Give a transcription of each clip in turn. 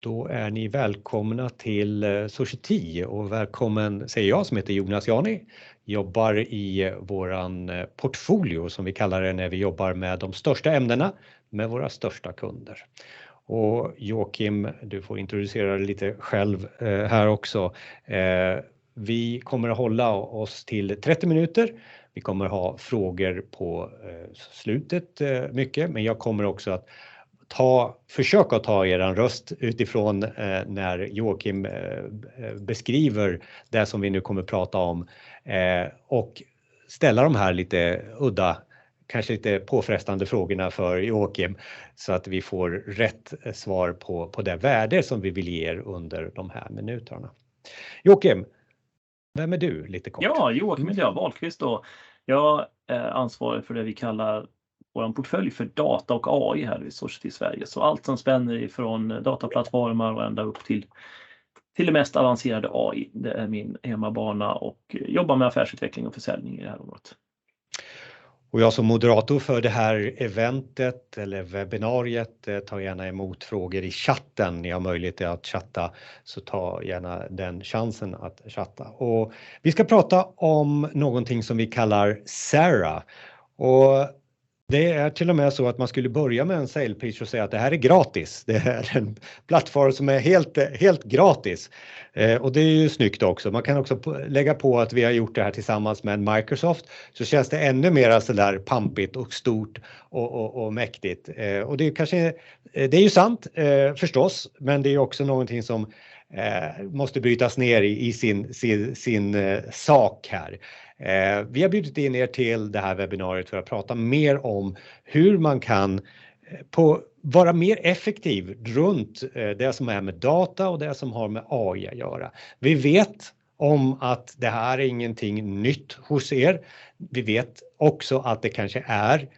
Då är ni välkomna till eh, Society och välkommen säger jag som heter Jonas Jani. Jobbar i eh, våran eh, portfolio som vi kallar det när vi jobbar med de största ämnena med våra största kunder. Och Joakim, du får introducera dig lite själv här också. Vi kommer att hålla oss till 30 minuter. Vi kommer ha frågor på slutet mycket, men jag kommer också att ta, försöka ta eran röst utifrån eh, när Joakim eh, beskriver det som vi nu kommer prata om eh, och ställa de här lite udda, kanske lite påfrestande frågorna för Joakim så att vi får rätt svar på det värde som vi vill ge er under de här minuterna. Joakim, vem är du lite kort? Ja, Joakim heter jag, Wahlqvist då. Jag är ansvarig för det vi kallar vår portfölj för data och AI här i Society Sverige. Så allt som spänner ifrån dataplattformar och ända upp till till det mest avancerade AI. Det är min hemmabana och jobbar med affärsutveckling och försäljning i det här området. Och Jag som moderator för det här eventet eller webbinariet eh, tar gärna emot frågor i chatten. Ni har möjlighet att chatta, så ta gärna den chansen att chatta. och Vi ska prata om någonting som vi kallar Sara. Det är till och med så att man skulle börja med en sale pitch och säga att det här är gratis. Det är en plattform som är helt gratis. Eh, och Det är ju snyggt också. Man kan också lägga på att vi har gjort det här tillsammans med Microsoft, så känns det ännu mera sådär pampigt och stort och mäktigt. Eh, det är kanske, eh, det är ju sant förstås, men det är också någonting som måste brytas ner i sin sak här. Eh, vi har bjudit in er till det här webbinariet för att prata mer om hur man kan eh, vara mer effektiv runt eh, det som är med data och det som har med AI att göra. Vi vet om att det här är ingenting nytt hos er. Vi vet också att det kanske är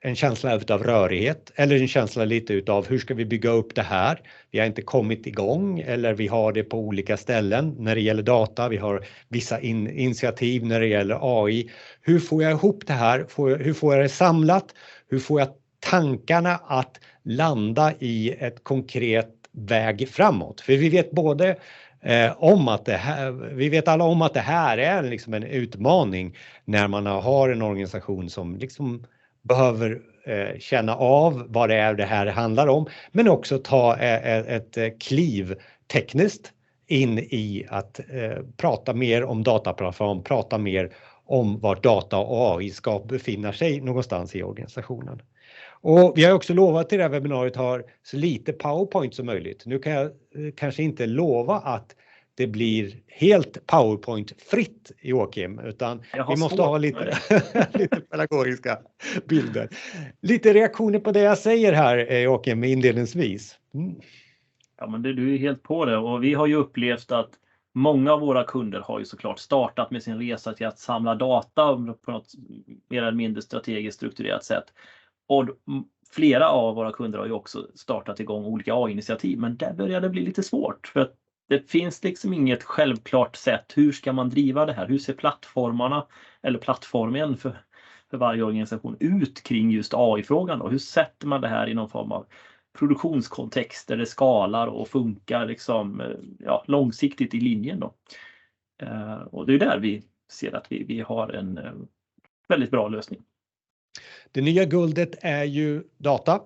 en känsla utav rörighet eller en känsla lite utav hur ska vi bygga upp det här? Vi har inte kommit igång eller vi har det på olika ställen när det gäller data. Vi har vissa initiativ när det gäller AI. Hur får jag ihop det här? Hur får jag det samlat? Hur får jag tankarna att landa i ett konkret väg framåt? För vi vet både eh, om att det här, vi vet alla om att det här är liksom en utmaning när man har en organisation som liksom behöver eh, känna av vad det är det här handlar om, men också ta eh, eh, ett kliv tekniskt in i att prata mer om dataplattform, prata mer om var data och AI ska befinna sig någonstans i organisationen. Och Vi har också lovat i det här webbinariet har så lite PowerPoint som möjligt. Nu kan jag kanske inte lova att det blir helt PowerPoint-fritt, Joakim, utan vi måste ha lite pedagogiska bilder. Lite reaktioner på det jag säger här, Joakim, inledningsvis. Ja, men du är helt på det och vi har ju upplevt att många av våra kunder har ju så klart startat med sin resa till att samla data på något mer eller mindre strategiskt strukturerat sätt. Flera av våra kunder har ju också startat igång olika AI-initiativ, men där börjar det bli lite svårt för att det finns liksom inget självklart sätt. Hur ska man driva det här? Hur ser plattformarna eller plattformen för varje organisation ut kring just AI-frågan? Hur sätter man det här i någon form av produktionskontext där det skalar och funkar liksom, eh, ja, långsiktigt i linjen då? Eh, och Det är där vi ser att vi vi har en eh, väldigt bra lösning. Det nya guldet är ju data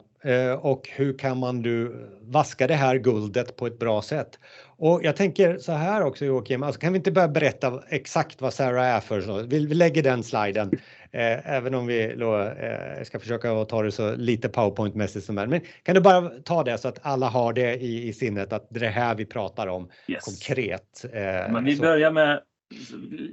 och hur kan man nu vaska det här guldet på ett bra sätt? Jag tänker såhär också Joakim, alltså kan vi inte börja berätta exakt vad Sara är för något? Vi lägger den sliden, även om vi då ska försöka ta det så lite PowerPoint-mässigt som möjligt. Kan du bara ta det så att alla har det i sinnet att det är det här vi pratar om konkret? Vi börjar med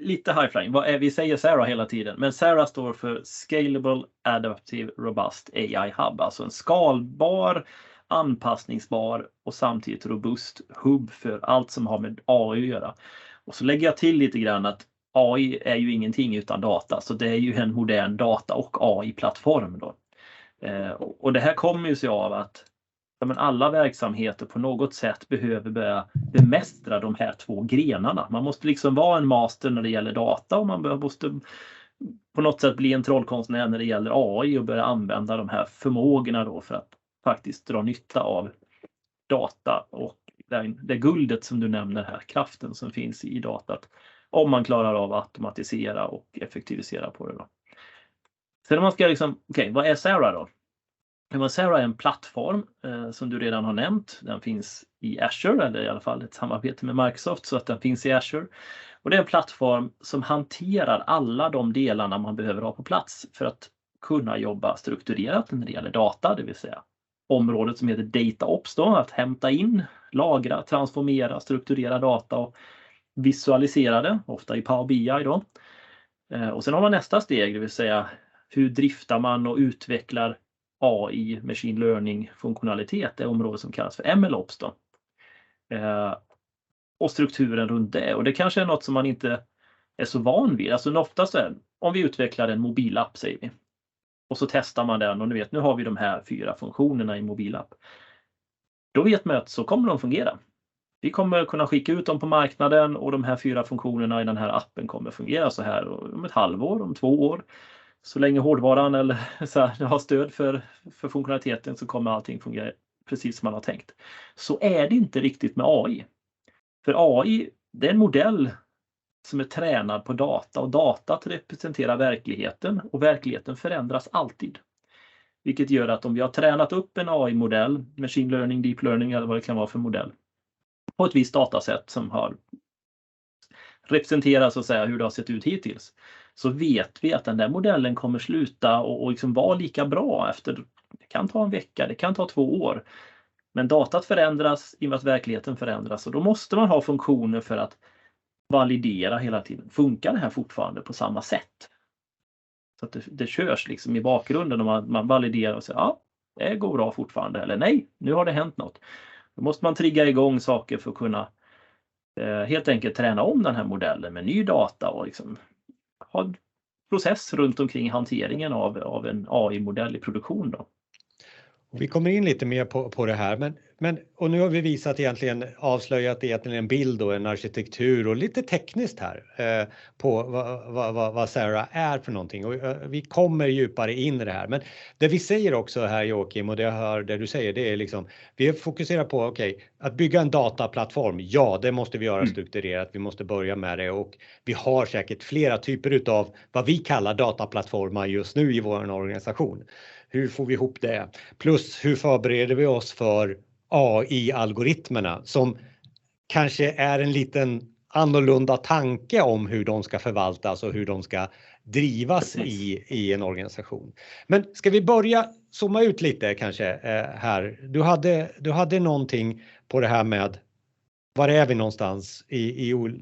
lite high-flying. Vad är vi säger Sara hela tiden, men Sara står för Scalable Adaptive Robust AI Hub, alltså en skalbar, anpassningsbar och samtidigt robust hubb för allt som har med AI att göra. Och Så lägger jag till lite grann att AI är ju ingenting utan data, så det är ju en modern data- och AI-plattform då. Eh, och Det här kommer ju sig av att men alla verksamheter på något sätt behöver börja bemästra de här två grenarna. Man måste liksom vara en master när det gäller data och man måste på något sätt bli en trollkonstnär när det gäller AI och börja använda de här förmågorna då för att faktiskt dra nytta av data och det, det guldet som du nämner här, kraften som finns i datat. Om man klarar av att automatisera och effektivisera på det. Då. Sen om man ska liksom, okej, okay, vad är Sarah då? Sarah är en plattform eh, som du redan har nämnt. Den finns i Azure, eller i alla fall ett samarbete med Microsoft så att den finns i Azure. Och det är en plattform som hanterar alla de delarna man behöver ha på plats för att kunna jobba strukturerat när det gäller data, det vill säga området som heter DataOps då, att hämta in, lagra, transformera, strukturera data och visualisera det, ofta i Power BI då. Eh, och sen har man nästa steg, det vill säga hur driftar man och utvecklar AI, machine learning funktionalitet, det område som kallas för MLOps. Då. Eh, och strukturen runt det och det kanske är något som man inte är så van vid. Alltså oftast är om vi utvecklar en mobilapp säger vi och så testar man den och nu vet nu har vi de här fyra funktionerna i mobilapp. Då vet man att så kommer de fungera. Vi kommer kunna skicka ut dem på marknaden och de här fyra funktionerna i den här appen kommer fungera så här om ett halvår, om två år. Så länge hårdvaran eller så här, har stöd för, för funktionaliteten så kommer allting fungera precis som man har tänkt. Så är det inte riktigt med AI. För AI, det är en modell som är tränad på data och datat representerar verkligheten och verkligheten förändras alltid. Vilket gör att om vi har tränat upp en AI-modell, machine learning, deep learning eller vad det kan vara för modell, på ett visst datasätt som har representerar så att säga hur det har sett ut hittills, så vet vi att den där modellen kommer sluta och, och liksom vara lika bra efter, det kan ta en vecka, det kan ta två år. Men datat förändras i och med att verkligheten förändras och då måste man ha funktioner för att validera hela tiden. Funkar det här fortfarande på samma sätt? Så att det, det körs liksom i bakgrunden och man, man validerar och säger ja, det går bra fortfarande eller nej, nu har det hänt något. Då måste man trigga igång saker för att kunna eh, helt enkelt träna om den här modellen med ny data och liksom ha process runt omkring hanteringen av, av en AI-modell i produktion. Då. Vi kommer in lite mer på, på det här, men, men och nu har vi visat egentligen avslöjat egentligen en bild och en arkitektur och lite tekniskt här eh, på vad, vad, vad Sarah är för någonting och eh, vi kommer djupare in i det här. Men det vi säger också här Joakim och det jag hör det du säger, det är liksom vi fokuserar på okej, okay, att bygga en dataplattform. Ja, det måste vi göra mm. strukturerat. Vi måste börja med det och vi har säkert flera typer utav vad vi kallar dataplattformar just nu i vår organisation. Hur får vi ihop det? Plus hur förbereder vi oss för AI-algoritmerna som kanske är en liten annorlunda tanke om hur de ska förvaltas och hur de ska drivas i, i en organisation. Men ska vi börja zooma ut lite kanske eh, här. Du hade, du hade någonting på det här med var är vi någonstans i, i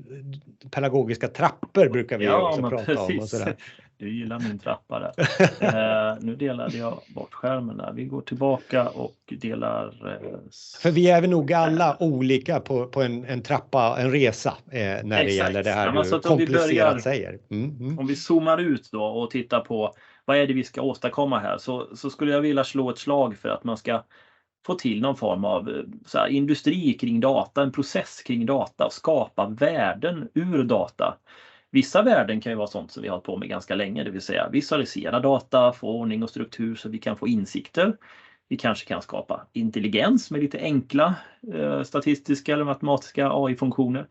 pedagogiska trappor brukar vi ja, också prata precis. om. Och sådär. Du gillar min trappa där. eh, nu delade jag bort skärmen där. Vi går tillbaka och delar. Eh, För vi är väl nog alla olika på, på en, en trappa, en resa eh, när Exakt. det gäller det här du komplicerat börjar, säger. Mm, mm. Om vi zoomar ut då och tittar på vad är det vi ska åstadkomma här så, så skulle jag vilja slå ett slag för att man ska få till någon form av eh, här, industri kring data, en process kring data och skapa värden ur data. Vissa värden kan ju vara sånt som vi har hållit på med ganska länge, det vill säga visualisera data, få ordning och struktur så vi kan få insikter. Vi kanske kan skapa intelligens med lite enkla eh, statistiska eller matematiska AI-funktioner.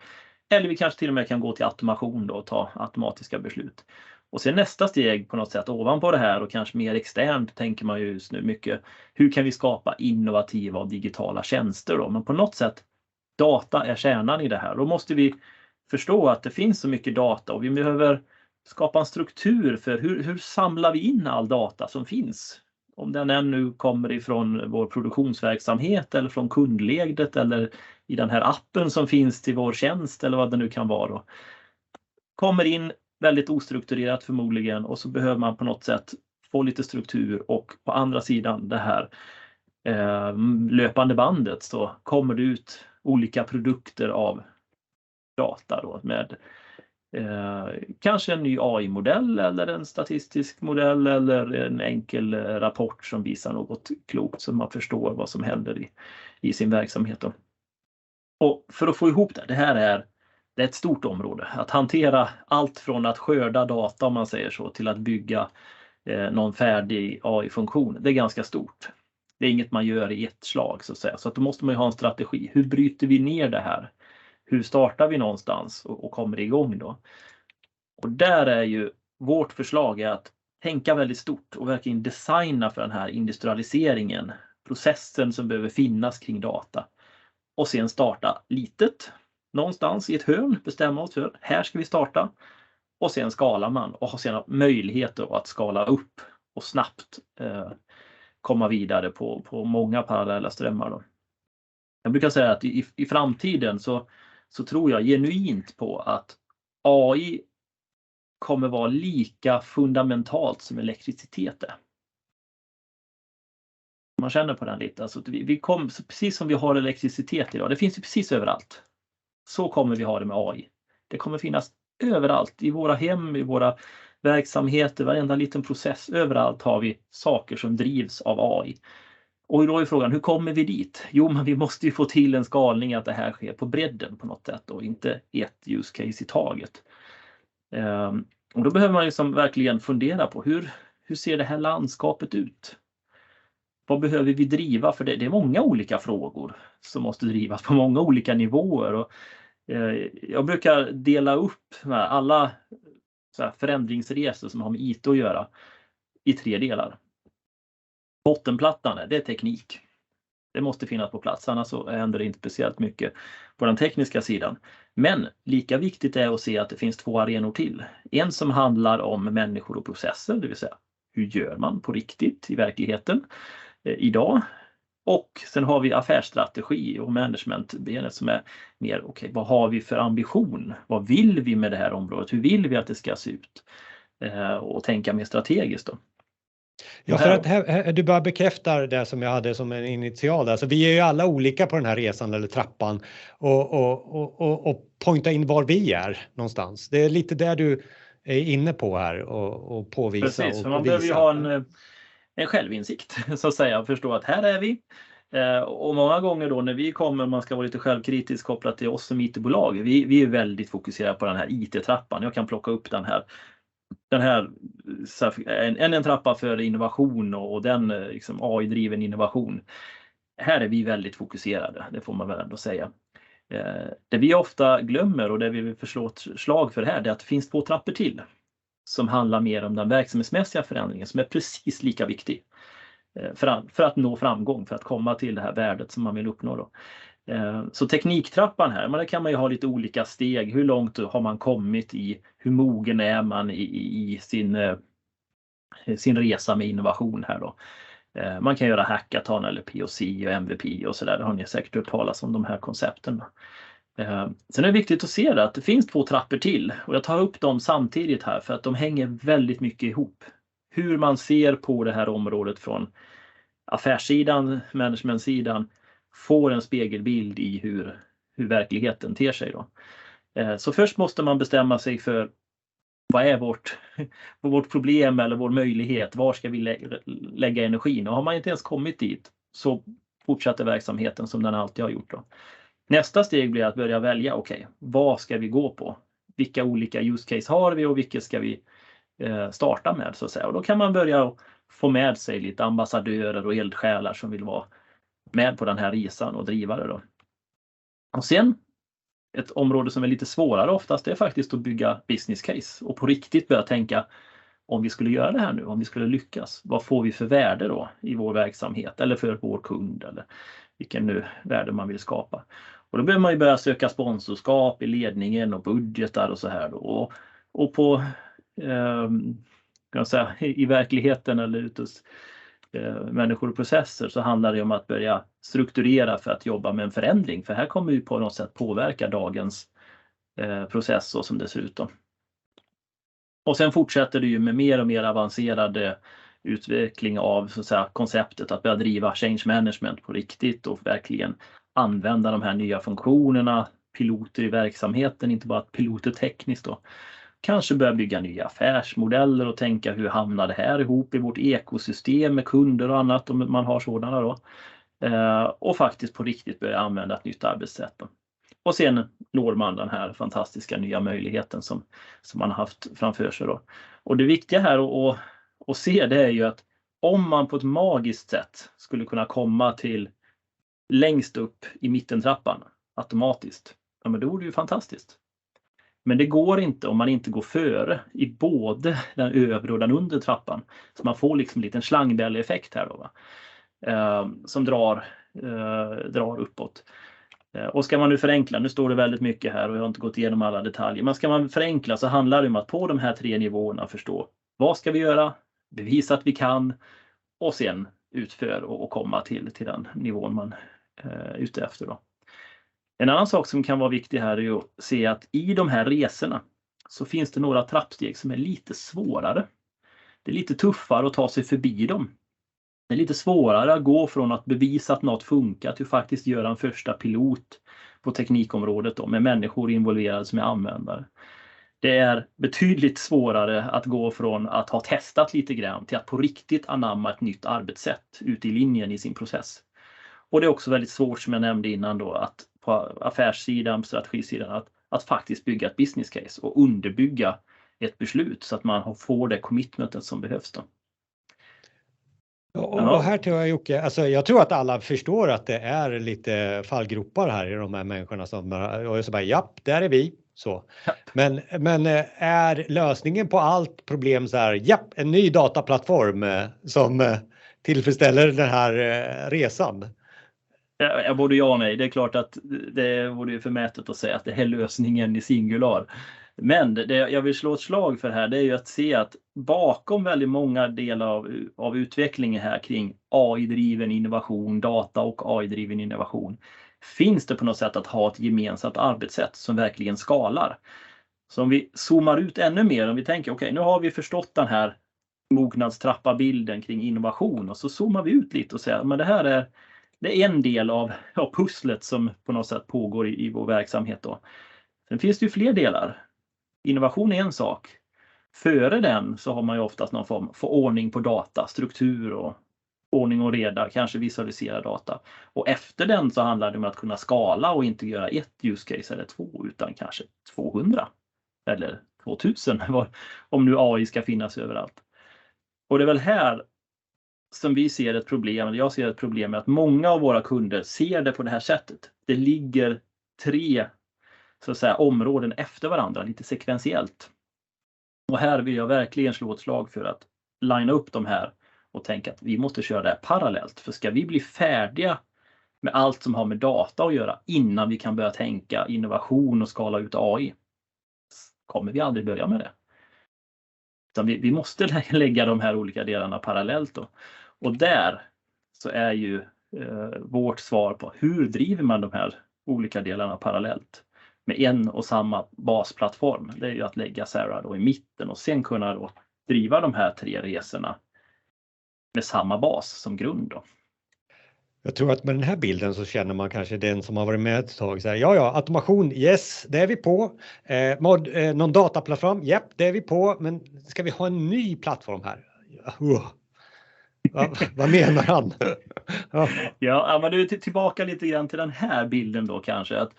Eller vi kanske till och med kan gå till automation då och ta automatiska beslut. Och sen nästa steg på något sätt ovanpå det här och kanske mer externt tänker man ju just nu mycket. Hur kan vi skapa innovativa och digitala tjänster då? Men på något sätt data är kärnan i det här. Då måste vi förstå att det finns så mycket data och vi behöver skapa en struktur för hur, hur samlar vi in all data som finns? Om den ännu kommer ifrån vår produktionsverksamhet eller från kundledet eller i den här appen som finns till vår tjänst eller vad det nu kan vara. då. Kommer in väldigt ostrukturerat förmodligen och så behöver man på något sätt få lite struktur och på andra sidan det här eh, löpande bandet så kommer det ut olika produkter av data då med eh, kanske en ny AI-modell eller en statistisk modell eller en enkel eh, rapport som visar något klokt så man förstår vad som händer i, i sin verksamhet. Då. Och för att få ihop det, det här är, det är ett stort område. Att hantera allt från att skörda data om man säger så till att bygga eh, någon färdig AI-funktion. Det är ganska stort. Det är inget man gör i ett slag så att säga. Så att då måste man ju ha en strategi. Hur bryter vi ner det här? Hur startar vi någonstans och, och kommer igång då? Och där är ju vårt förslag är att tänka väldigt stort och verkligen designa för den här industrialiseringen, processen som behöver finnas kring data. Och sen starta litet någonstans i ett hörn, bestämma oss för här ska vi starta. Och sen skalar man och har sedan möjlighet att skala upp och snabbt eh, komma vidare på, på många parallella strömmar. Då. Jag brukar säga att i, i framtiden så, så tror jag genuint på att AI kommer vara lika fundamentalt som elektricitet är. Man känner på den lite. Alltså vi, vi kom, precis som vi har elektricitet idag, det finns ju precis överallt. Så kommer vi ha det med AI. Det kommer finnas överallt, i våra hem, i våra verksamheter, varenda liten process. Överallt har vi saker som drivs av AI. Och då är frågan, hur kommer vi dit? Jo, men vi måste ju få till en skalning att det här sker på bredden på något sätt och inte ett use case i taget. Ehm, och då behöver man liksom verkligen fundera på hur, hur ser det här landskapet ut? Vad behöver vi driva? För det, det är många olika frågor som måste drivas på många olika nivåer. Och, eh, jag brukar dela upp alla förändringsresor som har med IT att göra i tre delar. Bottenplattan, det är teknik. Det måste finnas på plats, annars så händer det inte speciellt mycket på den tekniska sidan. Men lika viktigt är att se att det finns två arenor till. En som handlar om människor och processer, det vill säga hur gör man på riktigt i verkligheten eh, idag? Och sen har vi affärsstrategi och managementbenet som är mer, okej, okay, vad har vi för ambition? Vad vill vi med det här området? Hur vill vi att det ska se ut? Eh, och tänka mer strategiskt då. Ja, för att här, du bara bekräftar det som jag hade som en initial. Alltså, vi är ju alla olika på den här resan eller trappan och, och, och, och, och pointa in var vi är någonstans. Det är lite där du är inne på här och, och påvisa. Precis, för man behöver ju ha en, en självinsikt så att säga och förstå att här är vi. Eh, och många gånger då när vi kommer, man ska vara lite självkritisk kopplat till oss som IT-bolag, vi, vi är väldigt fokuserade på den här IT-trappan. Jag kan plocka upp den här den här, en, en trappa för innovation och den eh, liksom AI-driven innovation. Här är vi väldigt fokuserade, det får man väl ändå säga. Eh, det vi ofta glömmer och det vi vill förslå ett slag för här, det är att det finns två trappor till som handlar mer om den verksamhetsmässiga förändringen som är precis lika viktig eh, för att, för att nå framgång, för att komma till det här värdet som man vill uppnå. Då. Eh, så tekniktrappan här, men där kan man ju ha lite olika steg. Hur långt har man kommit i, hur mogen är man i, i sin, eh, sin resa med innovation här då. Eh, man kan göra hackathon eller POC och MVP och sådär. Det har ni säkert hört talas om de här koncepten. Sen är det viktigt att se det, att det finns två trappor till och jag tar upp dem samtidigt här för att de hänger väldigt mycket ihop. Hur man ser på det här området från affärssidan, managementsidan får en spegelbild i hur, hur verkligheten ter sig. Då. Eh, så först måste man bestämma sig för vad är vårt, vårt problem eller vår möjlighet? Var ska vi lä lägga energin? Och har man inte ens kommit dit så fortsätter verksamheten som den alltid har gjort. Då. Nästa steg blir att börja välja, okej, okay, vad ska vi gå på? Vilka olika use case har vi och vilka ska vi eh, starta med? så att säga. Och då kan man börja få med sig lite ambassadörer och eldsjälar som vill vara med på den här resan och driva det. Då. Och sen ett område som är lite svårare oftast det är faktiskt att bygga business case och på riktigt börja tänka om vi skulle göra det här nu, om vi skulle lyckas, vad får vi för värde då i vår verksamhet eller för vår kund eller vilken nu värde man vill skapa. Och då behöver man ju börja söka sponsorskap i ledningen och budgetar och så här då. Och, och på eh, kan jag säga, i verkligheten eller ute hos Eh, människor och processer så handlar det om att börja strukturera för att jobba med en förändring. För här kommer vi på något sätt påverka dagens eh, process så som det ser ut. Då. Och sen fortsätter det ju med mer och mer avancerade utveckling av så att säga, konceptet att börja driva change management på riktigt och verkligen använda de här nya funktionerna, piloter i verksamheten, inte bara piloter tekniskt. Då kanske börja bygga nya affärsmodeller och tänka hur hamnar det här ihop i vårt ekosystem med kunder och annat om man har sådana då. Eh, och faktiskt på riktigt börja använda ett nytt arbetssätt. Då. Och sen når man den här fantastiska nya möjligheten som, som man har haft framför sig. Då. Och det viktiga här att, att se det är ju att om man på ett magiskt sätt skulle kunna komma till längst upp i mittentrappan automatiskt, ja men då vore det ju fantastiskt. Men det går inte om man inte går före i både den övre och den undre trappan. Så man får liksom en liten slangbälleeffekt här då, eh, som drar, eh, drar uppåt. Eh, och ska man nu förenkla, nu står det väldigt mycket här och jag har inte gått igenom alla detaljer, men ska man förenkla så handlar det om att på de här tre nivåerna förstå vad ska vi göra, bevisa att vi kan och sen utför och, och komma till, till den nivån man eh, är ute efter. Då. En annan sak som kan vara viktig här är att se att i de här resorna så finns det några trappsteg som är lite svårare. Det är lite tuffare att ta sig förbi dem. Det är lite svårare att gå från att bevisa att något funkar till att faktiskt göra en första pilot på teknikområdet då, med människor involverade som är användare. Det är betydligt svårare att gå från att ha testat lite grann till att på riktigt anamma ett nytt arbetssätt ute i linjen i sin process. Och det är också väldigt svårt som jag nämnde innan då att på affärssidan, strategisidan, att, att faktiskt bygga ett business case och underbygga ett beslut så att man får det commitmentet som behövs. Då. Och, och här tror jag Jocke, alltså jag tror att alla förstår att det är lite fallgropar här i de här människorna som och så bara japp, där är vi. Så. Men, men eh, är lösningen på allt problem så här, japp, en ny dataplattform eh, som eh, tillfredsställer den här resan? Ja, både ja och nej. Det är klart att det vore ju förmätet att säga att det är lösningen i singular. Men det jag vill slå ett slag för här det är ju att se att bakom väldigt många delar av, av utvecklingen här kring AI-driven innovation, data och AI-driven innovation finns det på något sätt att ha ett gemensamt arbetssätt som verkligen skalar. Så om vi zoomar ut ännu mer, om vi tänker okej, okay, nu har vi förstått den här mognadstrappa bilden kring innovation och så zoomar vi ut lite och säger men det här är, det är en del av ja, pusslet som på något sätt pågår i, i vår verksamhet. Då. Sen finns det ju fler delar. Innovation är en sak. Före den så har man ju oftast någon form för ordning på data, struktur och ordning och reda, kanske visualisera data. Och efter den så handlar det om att kunna skala och inte göra ett use case eller två utan kanske 200 eller 2000 om nu AI ska finnas överallt. Och det är väl här som vi ser ett problem, eller jag ser ett problem med att många av våra kunder ser det på det här sättet. Det ligger tre så att säga, områden efter varandra, lite sekventiellt. Och här vill jag verkligen slå ett slag för att linea upp de här och tänka att vi måste köra det här parallellt. För ska vi bli färdiga med allt som har med data att göra innan vi kan börja tänka innovation och skala ut AI, kommer vi aldrig börja med det. Utan vi, vi måste lägga de här olika delarna parallellt. Då. Och där så är ju eh, vårt svar på hur driver man de här olika delarna parallellt med en och samma basplattform. Det är ju att lägga Sarah då i mitten och sen kunna då driva de här tre resorna med samma bas som grund. Då. Jag tror att med den här bilden så känner man kanske den som har varit med ett tag. Så här, ja, ja, automation, yes, det är vi på. Eh, mod, eh, någon dataplattform, japp, det är vi på. Men ska vi ha en ny plattform här? Uh. Va, vad menar han? ja. ja, men du är tillbaka lite grann till den här bilden då kanske. Att,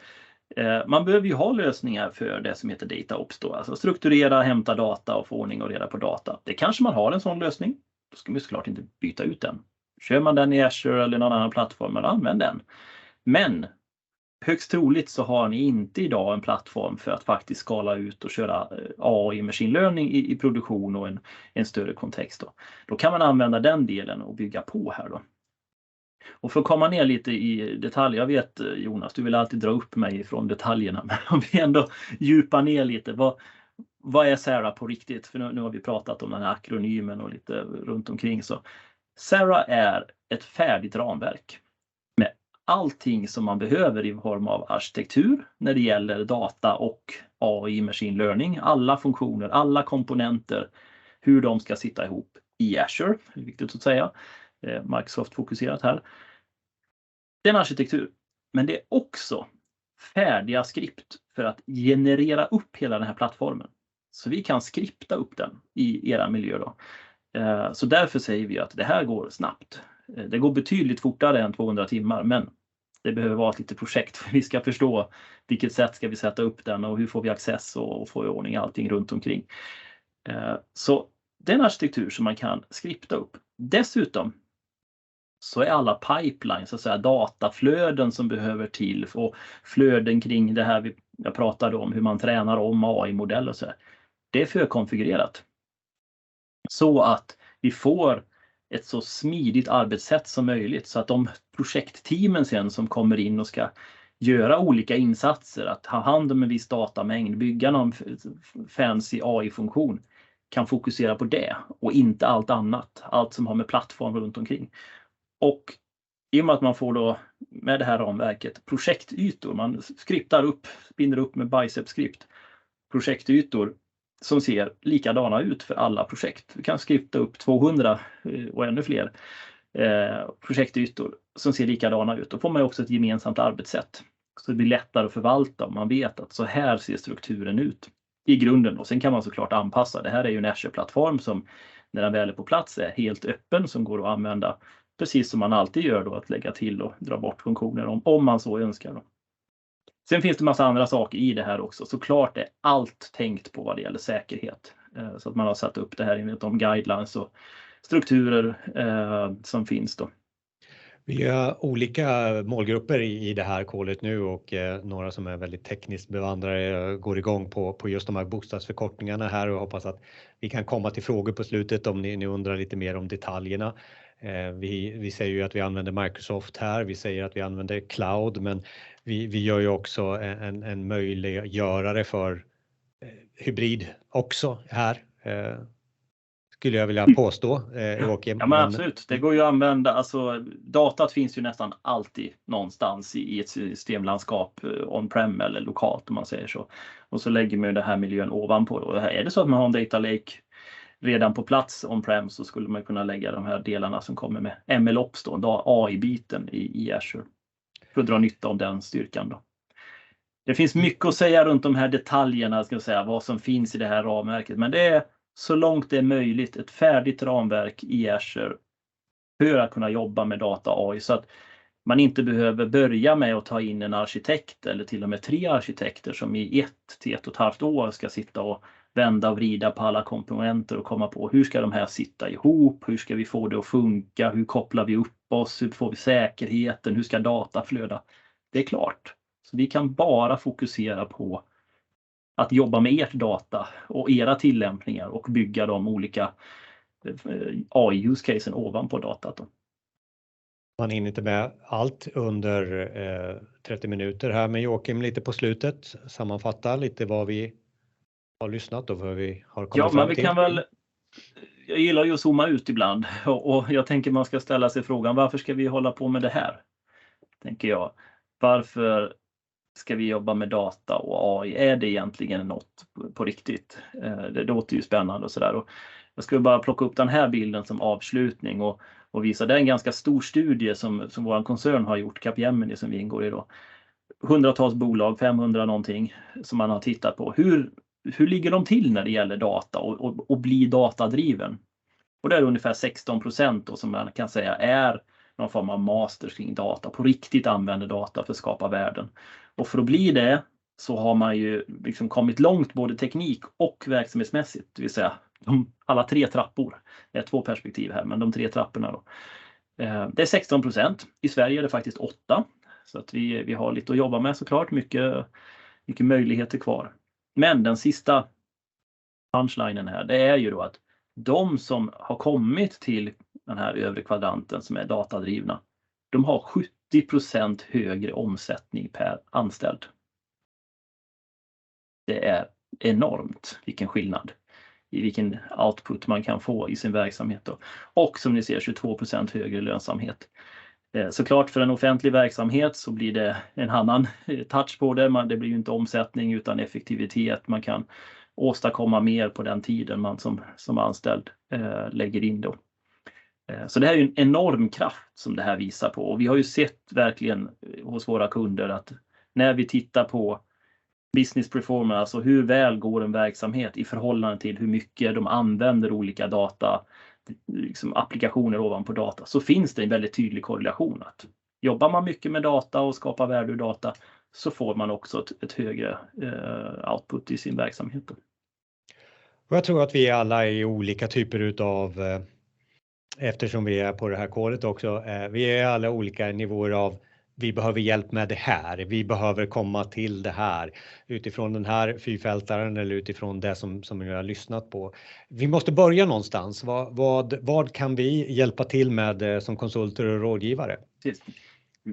eh, man behöver ju ha lösningar för det som heter data ops då, alltså strukturera, hämta data och få ordning och reda på data. Det kanske man har en sån lösning. Då ska man såklart inte byta ut den. Kör man den i Azure eller någon annan plattform, använd den. Men högst troligt så har ni inte idag en plattform för att faktiskt skala ut och köra eh, AI machine learning i, i produktion och en, en större kontext. Då. då kan man använda den delen och bygga på här. Då. Och för att komma ner lite i detalj, jag vet eh, Jonas, du vill alltid dra upp mig från detaljerna, men om vi ändå djupar ner lite. Vad, vad är SARA på riktigt? För nu, nu, har vi pratat om den här akronymen och lite runt omkring. Så SARA är ett färdigt ramverk med allting som man behöver i form av arkitektur när det gäller data och AI, machine learning, alla funktioner, alla komponenter, hur de ska sitta ihop i Azure, det är viktigt att säga. Eh, Microsoft fokuserat här. Det är en arkitektur, men det är också färdiga skript för att generera upp hela den här plattformen. Så vi kan skripta upp den i era miljö. Då. Eh, så därför säger vi att det här går snabbt. Eh, det går betydligt fortare än 200 timmar men det behöver vara ett litet projekt för vi ska förstå vilket sätt ska vi sätta upp den och hur får vi access och få i ordning allting runt omkring. Eh, så det är en arkitektur som man kan skripta upp Dessutom så är alla pipelines, så att säga, dataflöden som behöver till och flöden kring det här vi, jag pratade om, hur man tränar om AI-modeller och så här. Det är förkonfigurerat. Så att vi får ett så smidigt arbetssätt som möjligt så att de projektteamen sen som kommer in och ska göra olika insatser, att ha hand om en viss datamängd, bygga någon fancy AI-funktion, kan fokusera på det och inte allt annat, allt som har med plattform runt omkring. Och i och med att man får då med det här ramverket projektytor, man skriptar upp, binder upp med bicep-skript, projektytor som ser likadana ut för alla projekt. Vi kan skripta upp 200 eh, och ännu fler eh, projektytor som ser likadana ut. Då får man också ett gemensamt arbetssätt. Så det blir lättare att förvalta om man vet att så här ser strukturen ut i grunden. Och sen kan man såklart anpassa. Det här är ju en Azure-plattform som när den väl är på plats är helt öppen som går att använda precis som man alltid gör då att lägga till och dra bort funktioner om, om man så önskar. Då. Sen finns det massa andra saker i det här också. Såklart är allt tänkt på vad det gäller säkerhet. Eh, så att man har satt upp det här enligt de guidelines och strukturer eh, som finns. Då. Vi har olika målgrupper i det här kolet nu och eh, några som är väldigt tekniskt bevandrade går igång på, på just de här bokstavsförkortningarna här och hoppas att vi kan komma till frågor på slutet om ni, ni undrar lite mer om detaljerna. Vi, vi säger ju att vi använder Microsoft här, vi säger att vi använder cloud, men vi, vi gör ju också en, en möjliggörare för eh, hybrid också här. Eh, skulle jag vilja mm. påstå. Joakim. Ja men absolut, det går ju att använda. Alltså, datat finns ju nästan alltid någonstans i ett systemlandskap on-prem eller lokalt om man säger så. Och så lägger man den här miljön ovanpå. Och är det så att man har en data lake redan på plats on-prem så skulle man kunna lägga de här delarna som kommer med MLOps, då, AI-biten i, i Azure. För att dra nytta av den styrkan. Då. Det finns mycket att säga runt de här detaljerna, ska jag säga, vad som finns i det här ramverket. Men det är så långt det är möjligt ett färdigt ramverk i Azure för att kunna jobba med data AI så att man inte behöver börja med att ta in en arkitekt eller till och med tre arkitekter som i ett till ett och ett halvt år ska sitta och vända och vrida på alla komponenter och komma på hur ska de här sitta ihop? Hur ska vi få det att funka? Hur kopplar vi upp oss? Hur får vi säkerheten? Hur ska data flöda? Det är klart. Så vi kan bara fokusera på att jobba med ert data och era tillämpningar och bygga de olika eh, AI-use-casen ovanpå datat. Man hinner inte med allt under eh, 30 minuter här, men Joakim lite på slutet sammanfatta lite vad vi har lyssnat och vad vi har kommit ja, fram men vi till. Kan väl, jag gillar ju att zooma ut ibland och, och jag tänker man ska ställa sig frågan varför ska vi hålla på med det här? Tänker jag. Varför ska vi jobba med data och AI? Är det egentligen något på, på riktigt? Eh, det låter ju spännande och sådär. Jag skulle bara plocka upp den här bilden som avslutning och, och visa. Det är en ganska stor studie som, som vår koncern har gjort, Capgemini som vi ingår i. Då. Hundratals bolag, 500 någonting, som man har tittat på. Hur hur ligger de till när det gäller data och, och, och bli datadriven? Och det är ungefär 16 procent som man kan säga är någon form av master kring data, på riktigt använder data för att skapa värden. Och för att bli det så har man ju liksom kommit långt både teknik och verksamhetsmässigt, det vill säga de, alla tre trappor. Det är två perspektiv här, men de tre trapporna. Då. Eh, det är 16 procent. I Sverige är det faktiskt 8. Så att vi, vi har lite att jobba med såklart, mycket, mycket möjligheter kvar. Men den sista punchlinen här, det är ju då att de som har kommit till den här övre kvadranten som är datadrivna, de har 70% högre omsättning per anställd. Det är enormt vilken skillnad i vilken output man kan få i sin verksamhet. Då. Och som ni ser 22% högre lönsamhet. Eh, såklart för en offentlig verksamhet så blir det en annan eh, touch på det. Det blir ju inte omsättning utan effektivitet. Man kan åstadkomma mer på den tiden man som, som anställd eh, lägger in då. Så det här är en enorm kraft som det här visar på och vi har ju sett verkligen hos våra kunder att när vi tittar på business performance, alltså hur väl går en verksamhet i förhållande till hur mycket de använder olika data liksom applikationer ovanpå data så finns det en väldigt tydlig korrelation. att Jobbar man mycket med data och skapar värde ur data så får man också ett, ett högre eh, output i sin verksamhet. Och jag tror att vi alla är olika typer utav eh, eftersom vi är på det här kolet också. Eh, vi är alla olika nivåer av vi behöver hjälp med det här. Vi behöver komma till det här utifrån den här fyrfältaren eller utifrån det som, som vi har lyssnat på. Vi måste börja någonstans. Vad, vad, vad kan vi hjälpa till med eh, som konsulter och rådgivare?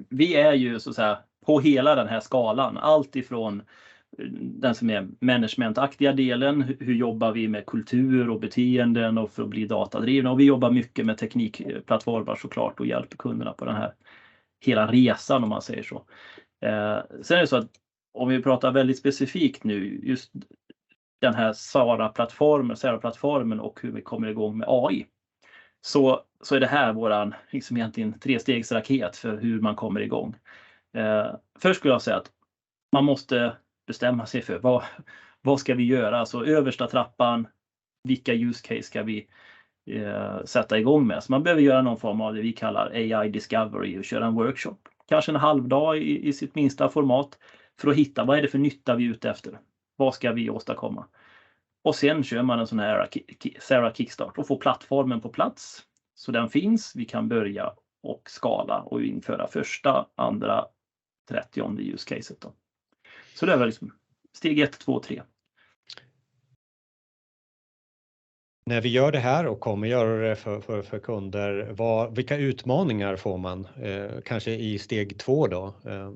Vi är ju så att säga på hela den här skalan, allt ifrån eh, den som är managementaktiga delen. Hur jobbar vi med kultur och beteenden och för att bli datadrivna? Och vi jobbar mycket med teknikplattformar såklart och hjälper kunderna på den här hela resan om man säger så. Eh, sen är det så att om vi pratar väldigt specifikt nu, just den här SARA-plattformen, SARA-plattformen och hur vi kommer igång med AI. Så, så är det här våran liksom egentligen trestegsraket för hur man kommer igång. Eh, först skulle jag säga att man måste bestämma sig för vad, vad ska vi göra? Alltså översta trappan, vilka use case ska vi eh, sätta igång med? Så man behöver göra någon form av det vi kallar AI discovery och köra en workshop. Kanske en halvdag i, i sitt minsta format för att hitta vad är det för nytta vi är ute efter? Vad ska vi åstadkomma? Och sen kör man en sån här Sarah Kickstart och får plattformen på plats. Så den finns. Vi kan börja och skala och införa första, andra, 30 use caset. Då. Så det är väl liksom steg 1, 2, 3. När vi gör det här och kommer göra det för, för, för kunder, vad, vilka utmaningar får man? Eh, kanske i steg två då? Eh.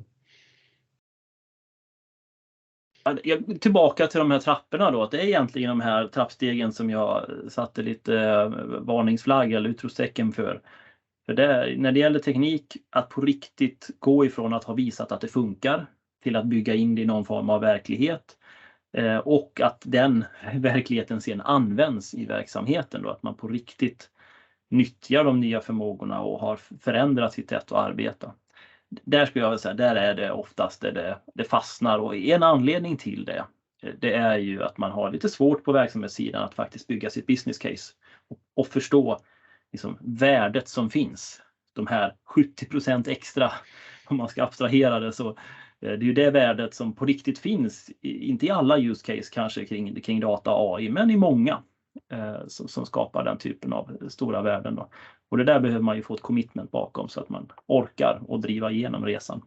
Tillbaka till de här trapporna då, att det är egentligen de här trappstegen som jag satte lite eh, varningsflagg eller utropstecken för. För det, när det gäller teknik, att på riktigt gå ifrån att ha visat att det funkar till att bygga in det i någon form av verklighet. Eh, och att den verkligheten sen används i verksamheten då, att man på riktigt nyttjar de nya förmågorna och har förändrat sitt sätt att arbeta. Där skulle jag säga, där är det oftast där det, det fastnar och en anledning till det, eh, det är ju att man har lite svårt på verksamhetssidan att faktiskt bygga sitt business case och, och förstå liksom, värdet som finns. De här 70% extra, om man ska abstrahera det så, Eh, det är ju det värdet som på riktigt finns, inte i alla use case kanske kring, kring data AI, men i många eh, som, som, skapar den typen av stora värden. Då. Och det där behöver man ju få ett commitment bakom så att man orkar och driva igenom resan.